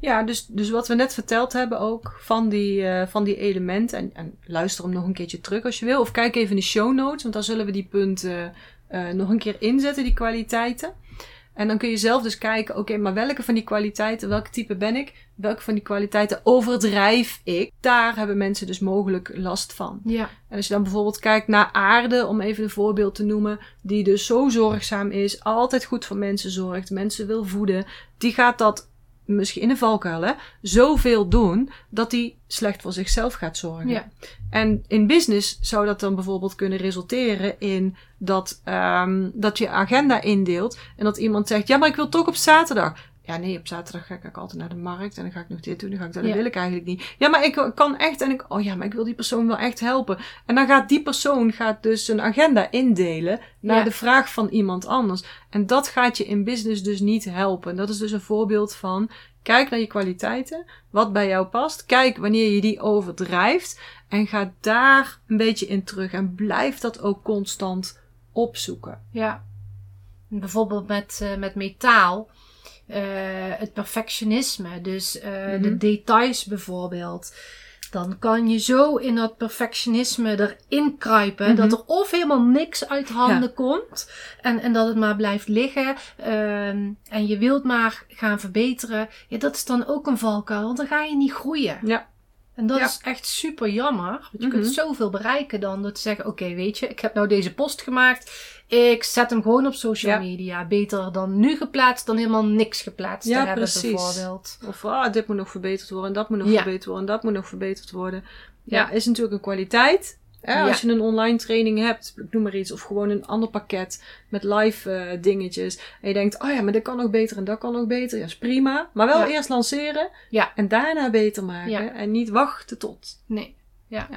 Ja, dus, dus wat we net verteld hebben ook van die, eh, van die elementen. En, en luister hem nog een keertje terug als je wil. Of kijk even in de show notes, want daar zullen we die punten eh, nog een keer inzetten, die kwaliteiten. En dan kun je zelf dus kijken, oké, maar welke van die kwaliteiten, welke type ben ik? Welke van die kwaliteiten overdrijf ik? Daar hebben mensen dus mogelijk last van. Ja, En als je dan bijvoorbeeld kijkt naar aarde, om even een voorbeeld te noemen, die dus zo zorgzaam is, altijd goed voor mensen zorgt, mensen wil voeden, die gaat dat misschien in een valkuil, hè, zoveel doen dat die slecht voor zichzelf gaat zorgen. ja, En in business zou dat dan bijvoorbeeld kunnen resulteren in dat, ehm, dat je agenda indeelt en dat iemand zegt, ja, maar ik wil toch op zaterdag. Ja, nee, op zaterdag ga ik altijd naar de markt en dan ga ik nog dit doen, dan ga ik dat, dat Ja. wil ik eigenlijk niet. Ja, maar ik kan echt en ik, oh ja, maar ik wil die persoon wel echt helpen. En dan gaat die persoon gaat dus een agenda indelen naar Ja. de vraag van iemand anders. En dat gaat je in business dus niet helpen. Dat is dus een voorbeeld van, kijk naar je kwaliteiten, wat bij jou past. Kijk wanneer je die overdrijft en ga daar een beetje in terug en blijf dat ook constant opzoeken. ja. Bijvoorbeeld met, eh, met metaal. Eh, het perfectionisme. Dus eh, Mhm. de details bijvoorbeeld. Dan kan je zo in dat perfectionisme erin kruipen. Mhm. Dat er of helemaal niks uit handen komt. En, en dat het maar blijft liggen. ehm, en je wilt maar gaan verbeteren. Ja, dat is dan ook een valkuil. Want dan ga je niet groeien. Ja. En dat Ja. is echt super jammer. Want je Mhm. kunt zoveel bereiken dan door te zeggen: Oké, weet je, ik heb nou deze post gemaakt. Ik zet hem gewoon op social Ja. media. Beter dan nu geplaatst dan helemaal niks geplaatst Ja, te hebben, precies. bijvoorbeeld. Of ah, dit moet nog verbeterd worden, en dat moet nog Ja. verbeterd worden, en dat moet nog verbeterd worden. Ja, Ja. is natuurlijk een kwaliteit. Hè? Als je een online training hebt, ik noem maar iets, of gewoon een ander pakket met live eh, dingetjes. En je denkt, oh ja, maar dat kan nog beter en dat kan nog beter. Ja, is prima. Maar wel Ja. eerst lanceren Ja. en daarna beter maken. Ja. En niet wachten tot. Nee. Ja.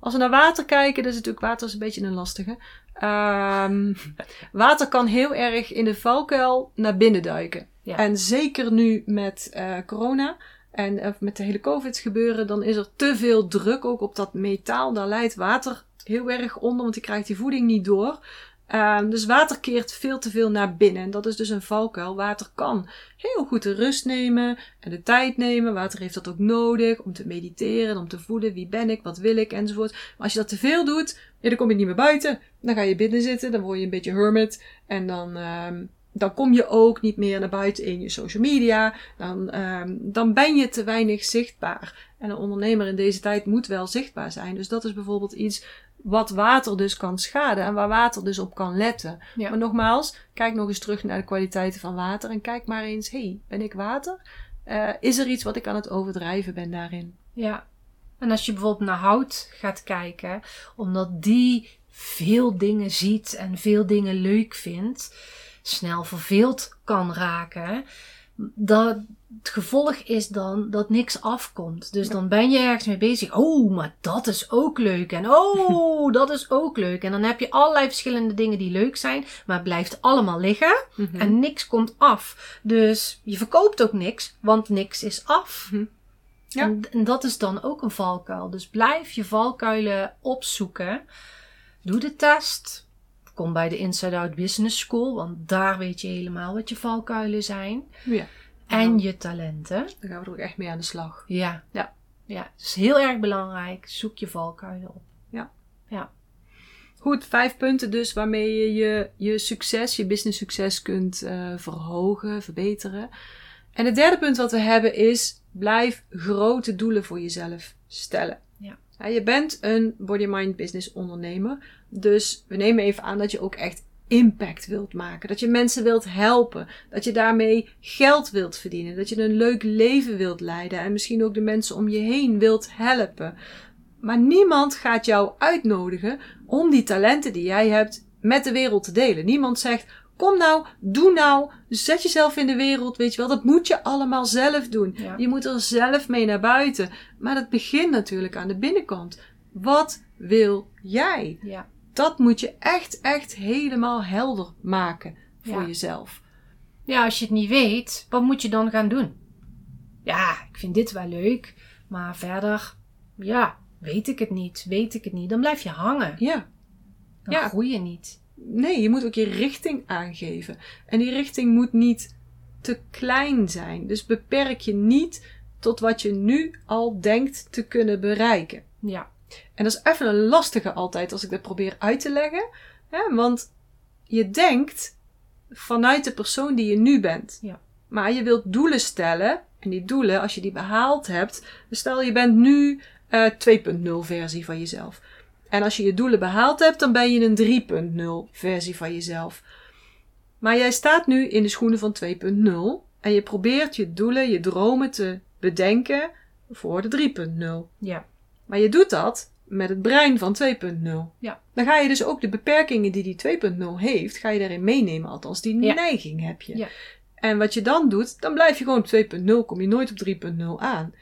Als we naar water kijken, dat is natuurlijk water is een beetje een lastige. Ehm, water kan heel erg in de valkuil naar binnen duiken. Ja. En zeker nu met eh, corona en eh, met de hele COVID gebeuren, dan is er te veel druk ook op dat metaal. Daar leidt water heel erg onder, want die krijgt die voeding niet door. Ehm, dus water keert veel te veel naar binnen. En dat is dus een valkuil. Water kan heel goed de rust nemen en de tijd nemen. Water heeft dat ook nodig om te mediteren, om te voelen wie ben ik, wat wil ik enzovoort. Maar als je dat te veel doet, ja, dan kom je niet meer buiten. Dan ga je binnen zitten, dan word je een beetje hermit. En dan, ehm, dan kom je ook niet meer naar buiten in je social media. Dan, ehm, dan ben je te weinig zichtbaar. En een ondernemer in deze tijd moet wel zichtbaar zijn. Dus dat is bijvoorbeeld iets wat water dus kan schaden en waar water dus op kan letten. Ja. Maar nogmaals, kijk nog eens terug naar de kwaliteiten van water en kijk maar eens, hey, ben ik water? Eh, is er iets wat ik aan het overdrijven ben daarin? Ja. En als je bijvoorbeeld naar hout gaat kijken, omdat die veel dingen ziet en veel dingen leuk vindt, snel verveeld kan raken, dat het gevolg is dan dat niks afkomt. Dus dan ben je ergens mee bezig. Oh, maar dat is ook leuk. En oh, dat is ook leuk. En dan heb je allerlei verschillende dingen die leuk zijn, maar het blijft allemaal liggen en niks komt af. Dus je verkoopt ook niks, want niks is af. Mhm. Ja. En, en dat is dan ook een valkuil. Dus blijf je valkuilen opzoeken. Doe de test. Kom bij de Inside Out Business School, want daar weet je helemaal wat je valkuilen zijn. Ja, En je talenten. dan gaan we er ook echt mee aan de slag. Ja. Ja. Ja, het is heel erg belangrijk. Zoek je valkuilen op. Goed, vijf punten dus waarmee je je, je succes, je business succes kunt eh, verhogen, verbeteren. En het derde punt wat we hebben is, blijf grote doelen voor jezelf stellen. Ja. je bent een body-mind business ondernemer, dus we nemen even aan dat je ook echt impact wilt maken. Dat je mensen wilt helpen. Dat je daarmee geld wilt verdienen. Dat je een leuk leven wilt leiden. En misschien ook de mensen om je heen wilt helpen. Maar niemand gaat jou uitnodigen om die talenten die jij hebt met de wereld te delen. Niemand zegt: Kom nou, doe nou, zet jezelf in de wereld. Weet je wel, dat moet je allemaal zelf doen. Ja. Je moet er zelf mee naar buiten. Maar dat begint natuurlijk aan de binnenkant. Wat wil jij? Ja. Dat moet je echt, echt helemaal helder maken voor Ja. jezelf. Ja, als je het niet weet, wat moet je dan gaan doen? Ja, ik vind dit wel leuk, maar verder, ja, weet ik het niet, weet ik het niet. Dan blijf je hangen. Ja. Dan Ja. groei je niet. Nee, je moet ook je richting aangeven. En die richting moet niet te klein zijn. Dus beperk je niet tot wat je nu al denkt te kunnen bereiken. Ja, En dat is even een lastige altijd als ik dat probeer uit te leggen. Hè? Want je denkt vanuit de persoon die je nu bent. Ja. Maar je wilt doelen stellen. En die doelen, als je die behaald hebt. Stel je bent nu eh 2.0 versie van jezelf. En als je je doelen behaald hebt, dan ben je een 3.0 versie van jezelf. Maar jij staat nu in de schoenen van 2.0. En je probeert je doelen, je dromen te bedenken voor de 3.0. ja, Maar je doet dat met het brein van 2.0. Ja. Dan ga je dus ook de beperkingen die die 2.0 heeft, ga je daarin meenemen. Althans, die Ja. neiging heb je. Ja. En wat je dan doet, dan blijf je gewoon op 2.0, kom je nooit op 3.0 aan.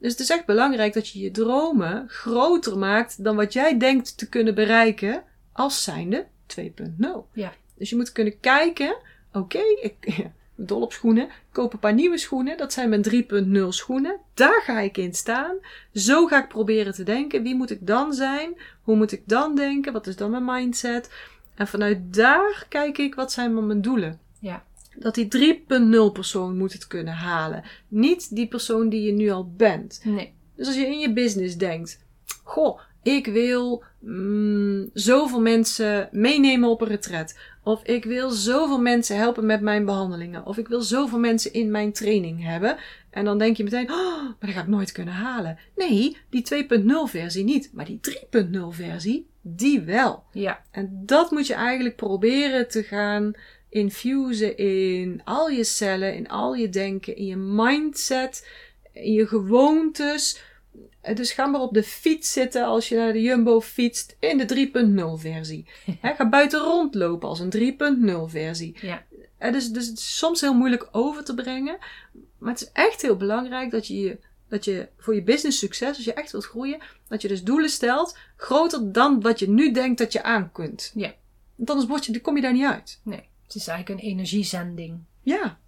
Dus het is echt belangrijk dat je je dromen groter maakt dan wat jij denkt te kunnen bereiken als zijnde 2.0. Ja. Dus je moet kunnen kijken, oké, ik dol op schoenen, ik koop een paar nieuwe schoenen, dat zijn mijn 3.0 schoenen, daar ga ik in staan. Zo ga ik proberen te denken, wie moet ik dan zijn, hoe moet ik dan denken, wat is dan mijn mindset. En vanuit daar kijk ik, wat zijn mijn doelen. ja, Dat die 3.0 persoon moet het kunnen halen. Niet die persoon die je nu al bent. nee, Dus als je in je business denkt: Goh, ik wil mm, zoveel mensen meenemen op een retret. Of ik wil zoveel mensen helpen met mijn behandelingen. Of ik wil zoveel mensen in mijn training hebben. En dan denk je meteen: Oh, maar dat ga ik nooit kunnen halen. Nee, die 2.0 versie niet. Maar die 3.0 versie, die wel. ja, En dat moet je eigenlijk proberen te gaan infusen in al je cellen, in al je denken, in je mindset, in je gewoontes. Eh, Dus ga maar op de fiets zitten als je naar de Jumbo fietst in de 3.0 versie. Ga buiten rondlopen als een 3.0 versie. Ja. Eh, Dus, dus het is soms heel moeilijk over te brengen. Maar het is echt heel belangrijk dat je, je- dat je voor je business succes, als je echt wilt groeien, dat je dus doelen stelt groter dan wat je nu denkt dat je aan kunt. Ja. Want anders word je, dan kom je daar niet uit. Nee, het is eigenlijk een energiezending. Ja.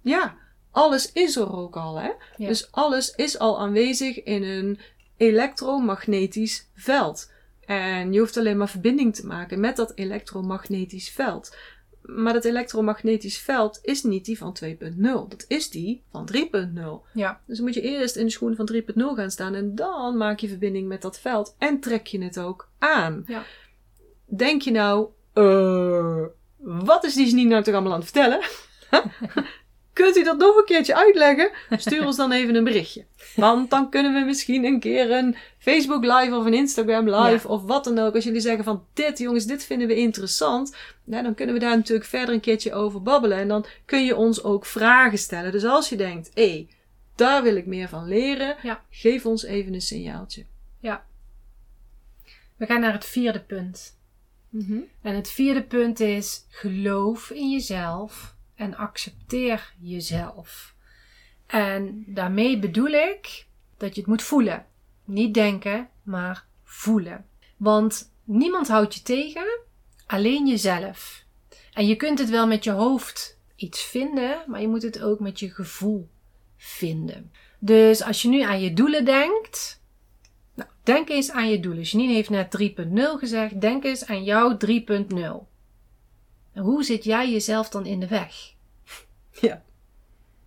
Ja. Alles is er ook al, hè? Ja. Dus alles is al aanwezig in een elektromagnetisch veld. En je hoeft alleen maar verbinding te maken met dat elektromagnetisch veld. Maar dat elektromagnetisch veld is niet die van 2.0. Dat is die van 3.0. Ja. Dus dan moet je eerst in de schoenen van 3.0 gaan staan en dan maak je verbinding met dat veld en trek je het ook aan. Ja. Denk je nou, eh, wat is die Janine nou toch allemaal aan het vertellen? Kunt u dat nog een keertje uitleggen? Stuur ons dan even een berichtje. Want dan kunnen we misschien een keer een Facebook live of een Instagram live of wat dan ook. Als jullie zeggen van dit jongens, dit vinden we interessant. Ja, dan kunnen we daar natuurlijk verder een keertje over babbelen. En dan kun je ons ook vragen stellen. Dus als je denkt, hé, hey, daar wil ik meer van leren. Ja. Geef ons even een signaaltje. We gaan naar het vierde punt. En het vierde punt is: geloof in jezelf en accepteer jezelf. En daarmee bedoel ik dat je het moet voelen. Niet denken, maar voelen. Want niemand houdt je tegen, alleen jezelf. En je kunt het wel met je hoofd iets vinden, maar je moet het ook met je gevoel vinden. Dus als je nu aan je doelen denkt, denk eens aan je doelen. Janine heeft net 3.0 gezegd. Denk eens aan jouw 3.0. En hoe zit jij jezelf dan in de weg? Ja.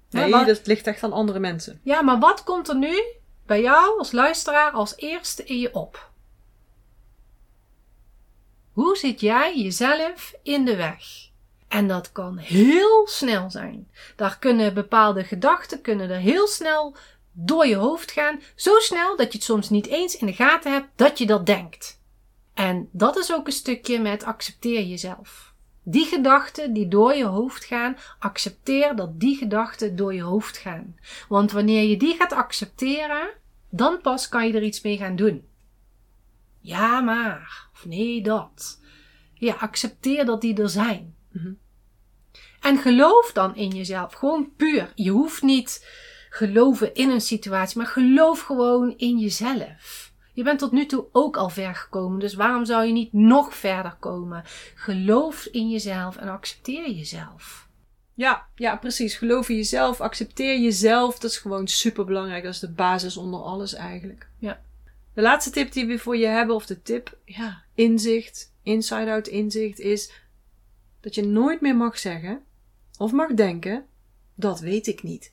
Nee, dat ligt echt aan andere mensen. Ja, maar wat komt er nu bij jou als luisteraar als eerste in je op? Hoe zit jij jezelf in de weg? En dat kan heel snel zijn. Daar kunnen bepaalde gedachten kunnen er heel snel door je hoofd gaan. Zo snel dat je het soms niet eens in de gaten hebt dat je dat denkt. En dat is ook een stukje met accepteer jezelf. Die gedachten die door je hoofd gaan, accepteer dat die gedachten door je hoofd gaan. Want wanneer je die gaat accepteren, dan pas kan je er iets mee gaan doen. Ja, maar. Of nee, dat. Ja, accepteer dat die er zijn. Mhm. En geloof dan in jezelf. Gewoon puur. Je hoeft niet geloven in een situatie, maar geloof gewoon in jezelf. Je bent tot nu toe ook al ver gekomen, dus waarom zou je niet nog verder komen? Geloof in jezelf en accepteer jezelf. Ja, ja, precies. Geloof in jezelf. Accepteer jezelf. Dat is gewoon super belangrijk. Dat is de basis onder alles eigenlijk. Ja. De laatste tip die we voor je hebben, of de tip, ja, inzicht, inside-out inzicht, is dat je nooit meer mag zeggen of mag denken: dat weet ik niet.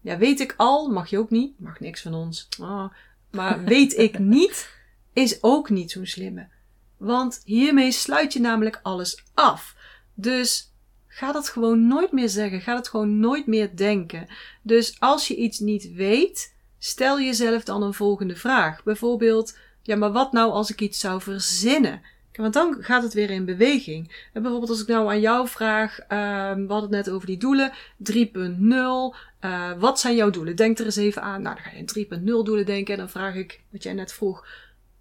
Ja, weet ik al, mag je ook niet. Mag niks van ons. Ah, maar weet ik niet is ook niet zo'n slimme. Want hiermee sluit je namelijk alles af. Dus ga dat gewoon nooit meer zeggen. Ga dat gewoon nooit meer denken. Dus als je iets niet weet, stel jezelf dan een volgende vraag. Bijvoorbeeld, ja, maar wat nou als ik iets zou verzinnen? Want dan gaat het weer in beweging. En bijvoorbeeld als ik nou aan jou vraag, ehm, we hadden het net over die doelen, 3.0. eh, wat zijn jouw doelen? Denk er eens even aan. Nou, dan ga je aan 3.0 doelen denken. En dan vraag ik, wat jij net vroeg,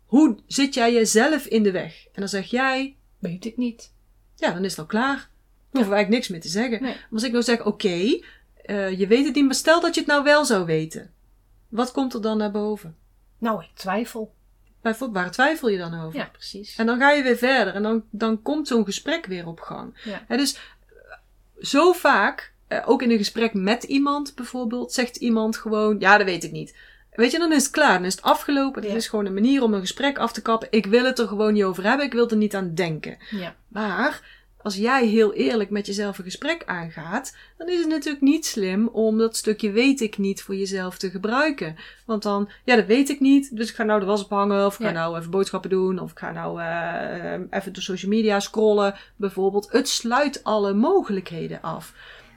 hoe zit jij jezelf in de weg? En dan zeg jij, Weet ik niet. ja, dan is het al klaar. Dan hoeven we eigenlijk niks meer te zeggen. Nee. Maar als ik nou zeg, oké, eh, je weet het niet, maar stel dat je het nou wel zou weten. Wat komt er dan naar boven? Nou, ik twijfel. Bijvoorbeeld, waar twijfel je dan over? Ja, precies. En dan ga je weer verder en dan, dan komt zo'n gesprek weer op gang. Ja. Dus eh, zo vaak, eh, ook in een gesprek met iemand bijvoorbeeld, zegt iemand gewoon, ja, dat weet ik niet. Weet je, dan is het klaar, dan is het afgelopen. Ja. is gewoon een manier om een gesprek af te kappen. Ik wil het er gewoon niet over hebben, ik wil er niet aan denken. Ja. Maar als jij heel eerlijk met jezelf een gesprek aangaat, dan is het natuurlijk niet slim om dat stukje weet ik niet voor jezelf te gebruiken. Want dan, ja, dat weet ik niet, dus ik ga nou de was ophangen, of ik ga nou even boodschappen doen, of ik ga nou eh, eh, even door social media scrollen, bijvoorbeeld. Het sluit alle mogelijkheden af.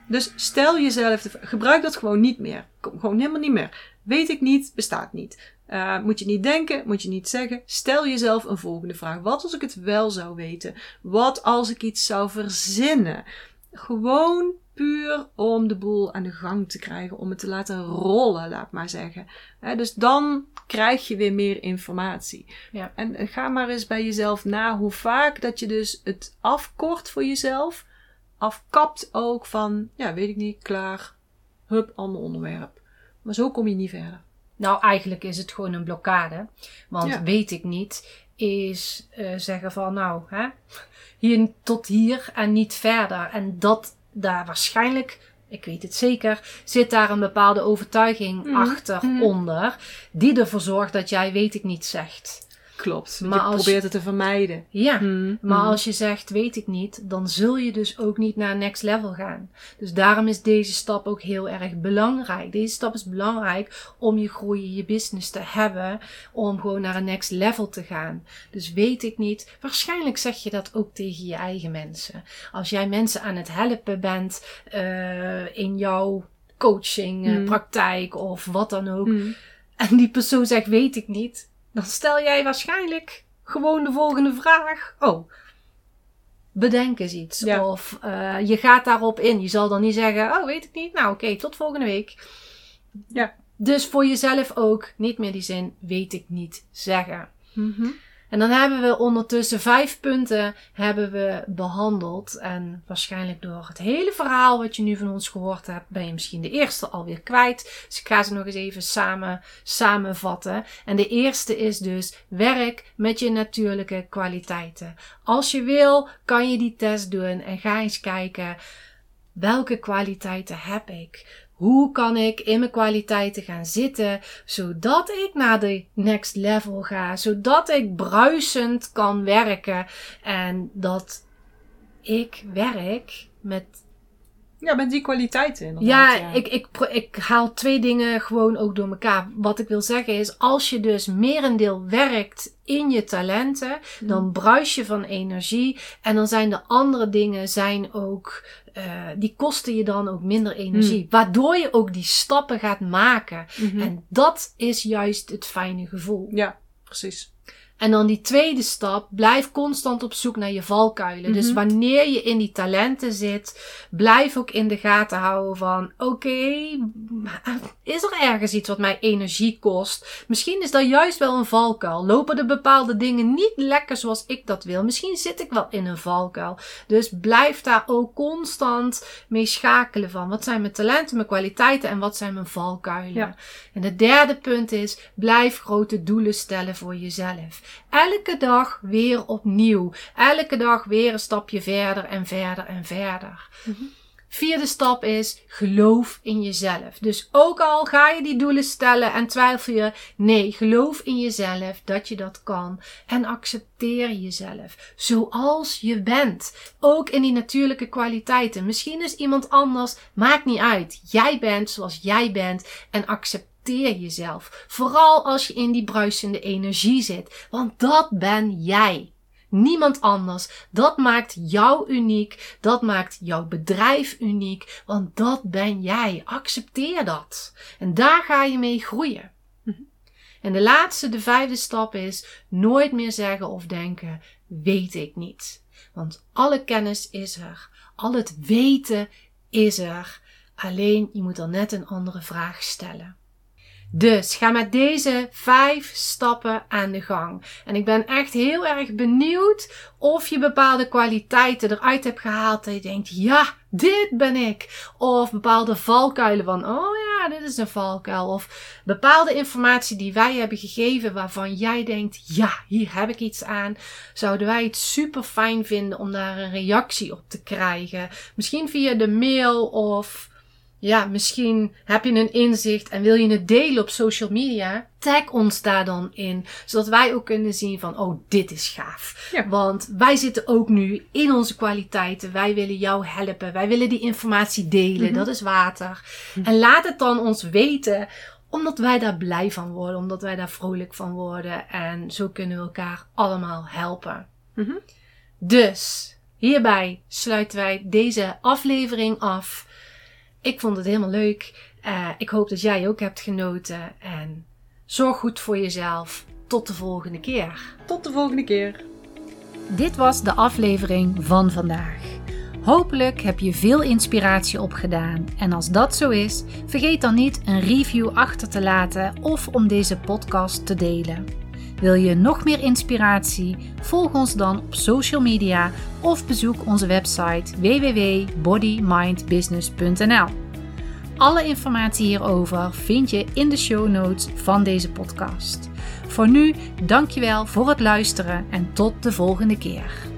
Dus stel jezelf, gebruik dat gewoon niet meer. Kom, gewoon helemaal niet meer. Weet ik niet, bestaat niet. Eh, moet je niet denken, moet je niet zeggen. Stel jezelf een volgende vraag. Wat als ik het wel zou weten? Wat als ik iets zou verzinnen? Gewoon puur om de boel aan de gang te krijgen, om het te laten rollen, laat maar zeggen. Dus dan krijg je weer meer informatie. Ja. En ga maar eens bij jezelf na hoe vaak dat je dus het afkort voor jezelf, afkapt ook van, ja, weet ik niet, klaar, hup, ander onderwerp. Maar zo kom je niet verder. Nou, eigenlijk is het gewoon een blokkade. Want Ja. weet ik niet, is eh, zeggen van nou, hè, hier tot hier en niet verder. En dat daar waarschijnlijk, ik weet het zeker, zit daar een bepaalde overtuiging Mhm. achter Mhm. onder. Die ervoor zorgt dat jij weet ik niet zegt. Klopt. Maar je als- probeert het te vermijden. Ja. Hmm, Maar hmm. als je zegt, weet ik niet, dan zul je dus ook niet naar next level gaan. Dus daarom is deze stap ook heel erg belangrijk. Deze stap is belangrijk om je groeien, je business te hebben, om gewoon naar een next level te gaan. Dus weet ik niet, waarschijnlijk zeg je dat ook tegen je eigen mensen. Als jij mensen aan het helpen bent eh, in jouw coaching, eh, Hmm. praktijk of wat dan ook, en die persoon zegt weet ik niet, dan stel jij waarschijnlijk gewoon de volgende vraag. Oh, bedenk eens iets. Ja. Of eh, je gaat daarop in. Je zal dan niet zeggen, oh weet ik niet, nou oké, tot volgende week. Ja. Dus voor jezelf ook niet meer die zin weet ik niet zeggen. Mhm. En dan hebben we ondertussen vijf punten hebben we behandeld. En waarschijnlijk door het hele verhaal wat je nu van ons gehoord hebt, ben je misschien de eerste alweer kwijt. Dus ik ga ze nog eens even samen, samenvatten. En de eerste is dus werk met je natuurlijke kwaliteiten. Als je wil, kan je die test doen en ga eens kijken welke kwaliteiten heb ik. Hoe kan ik in mijn kwaliteiten gaan zitten, zodat ik naar de next level ga, zodat ik bruisend kan werken en dat ik werk met Ja, met die kwaliteiten inderdaad. ja, Ik, ik, ik haal twee dingen gewoon ook door elkaar. Wat ik wil zeggen is, als je dus merendeel werkt in je talenten, dan bruis je van energie. En dan zijn de andere dingen zijn ook, eh, die kosten je dan ook minder energie. Waardoor je ook die stappen gaat maken. Mhm. En dat is juist het fijne gevoel. Ja, precies. En dan die tweede stap, blijf constant op zoek naar je valkuilen. Dus Mhm. wanneer je in die talenten zit, blijf ook in de gaten houden van, oké, is er ergens iets wat mij energie kost? Misschien is dat juist wel een valkuil. Lopen er bepaalde dingen niet lekker zoals ik dat wil? Misschien zit ik wel in een valkuil. Dus blijf daar ook constant mee schakelen van. Wat zijn mijn talenten, mijn kwaliteiten en wat zijn mijn valkuilen? Ja. En het derde punt is, blijf grote doelen stellen voor jezelf. Elke dag weer opnieuw. Elke dag weer een stapje verder en verder en verder. Vierde stap is geloof in jezelf. Dus ook al ga je die doelen stellen en twijfel je, nee, geloof in jezelf dat je dat kan. En accepteer jezelf zoals je bent. Ook in die natuurlijke kwaliteiten. Misschien is iemand anders, maakt niet uit. Jij bent zoals jij bent en accepteer jezelf. Vooral als je in die bruisende energie zit, want dat ben jij. Niemand anders. Dat maakt jou uniek. Dat maakt jouw bedrijf uniek. Want dat ben jij. Accepteer dat. En daar ga je mee groeien. En de laatste, de vijfde stap is nooit meer zeggen of denken, weet ik niet. Want alle kennis is er. Al het weten is er. Alleen je moet er net een andere vraag stellen. Dus ga met deze vijf stappen aan de gang. En ik ben echt heel erg benieuwd of je bepaalde kwaliteiten eruit hebt gehaald. Dat je denkt, ja, dit ben ik. Of bepaalde valkuilen van, oh ja, dit is een valkuil. Of bepaalde informatie die wij hebben gegeven waarvan jij denkt, ja, hier heb ik iets aan. Zouden wij het super fijn vinden om daar een reactie op te krijgen. Misschien via de mail of ja, misschien heb je een inzicht en wil je het delen op social media. Tag ons daar dan in, zodat wij ook kunnen zien van, oh, dit is gaaf. Ja. Want wij zitten ook nu in onze kwaliteiten. Wij willen jou helpen. Wij willen die informatie delen. Mhm. Dat is water. En laat het dan ons weten, omdat wij daar blij van worden, omdat wij daar vrolijk van worden. En zo kunnen we elkaar allemaal helpen. Mhm. Dus hierbij sluiten wij deze aflevering af. Ik vond het helemaal leuk. Eh, ik hoop dat jij ook hebt genoten. En zorg goed voor jezelf. Tot de volgende keer. Tot de volgende keer. Dit was de aflevering van vandaag. Hopelijk heb je veel inspiratie opgedaan. En als dat zo is, vergeet dan niet een review achter te laten of om deze podcast te delen. Wil je nog meer inspiratie? Volg ons dan op social media of bezoek onze website www.bodymindbusiness.nl. Alle informatie hierover vind je in de show notes van deze podcast. Voor nu, dankjewel voor het luisteren en tot de volgende keer.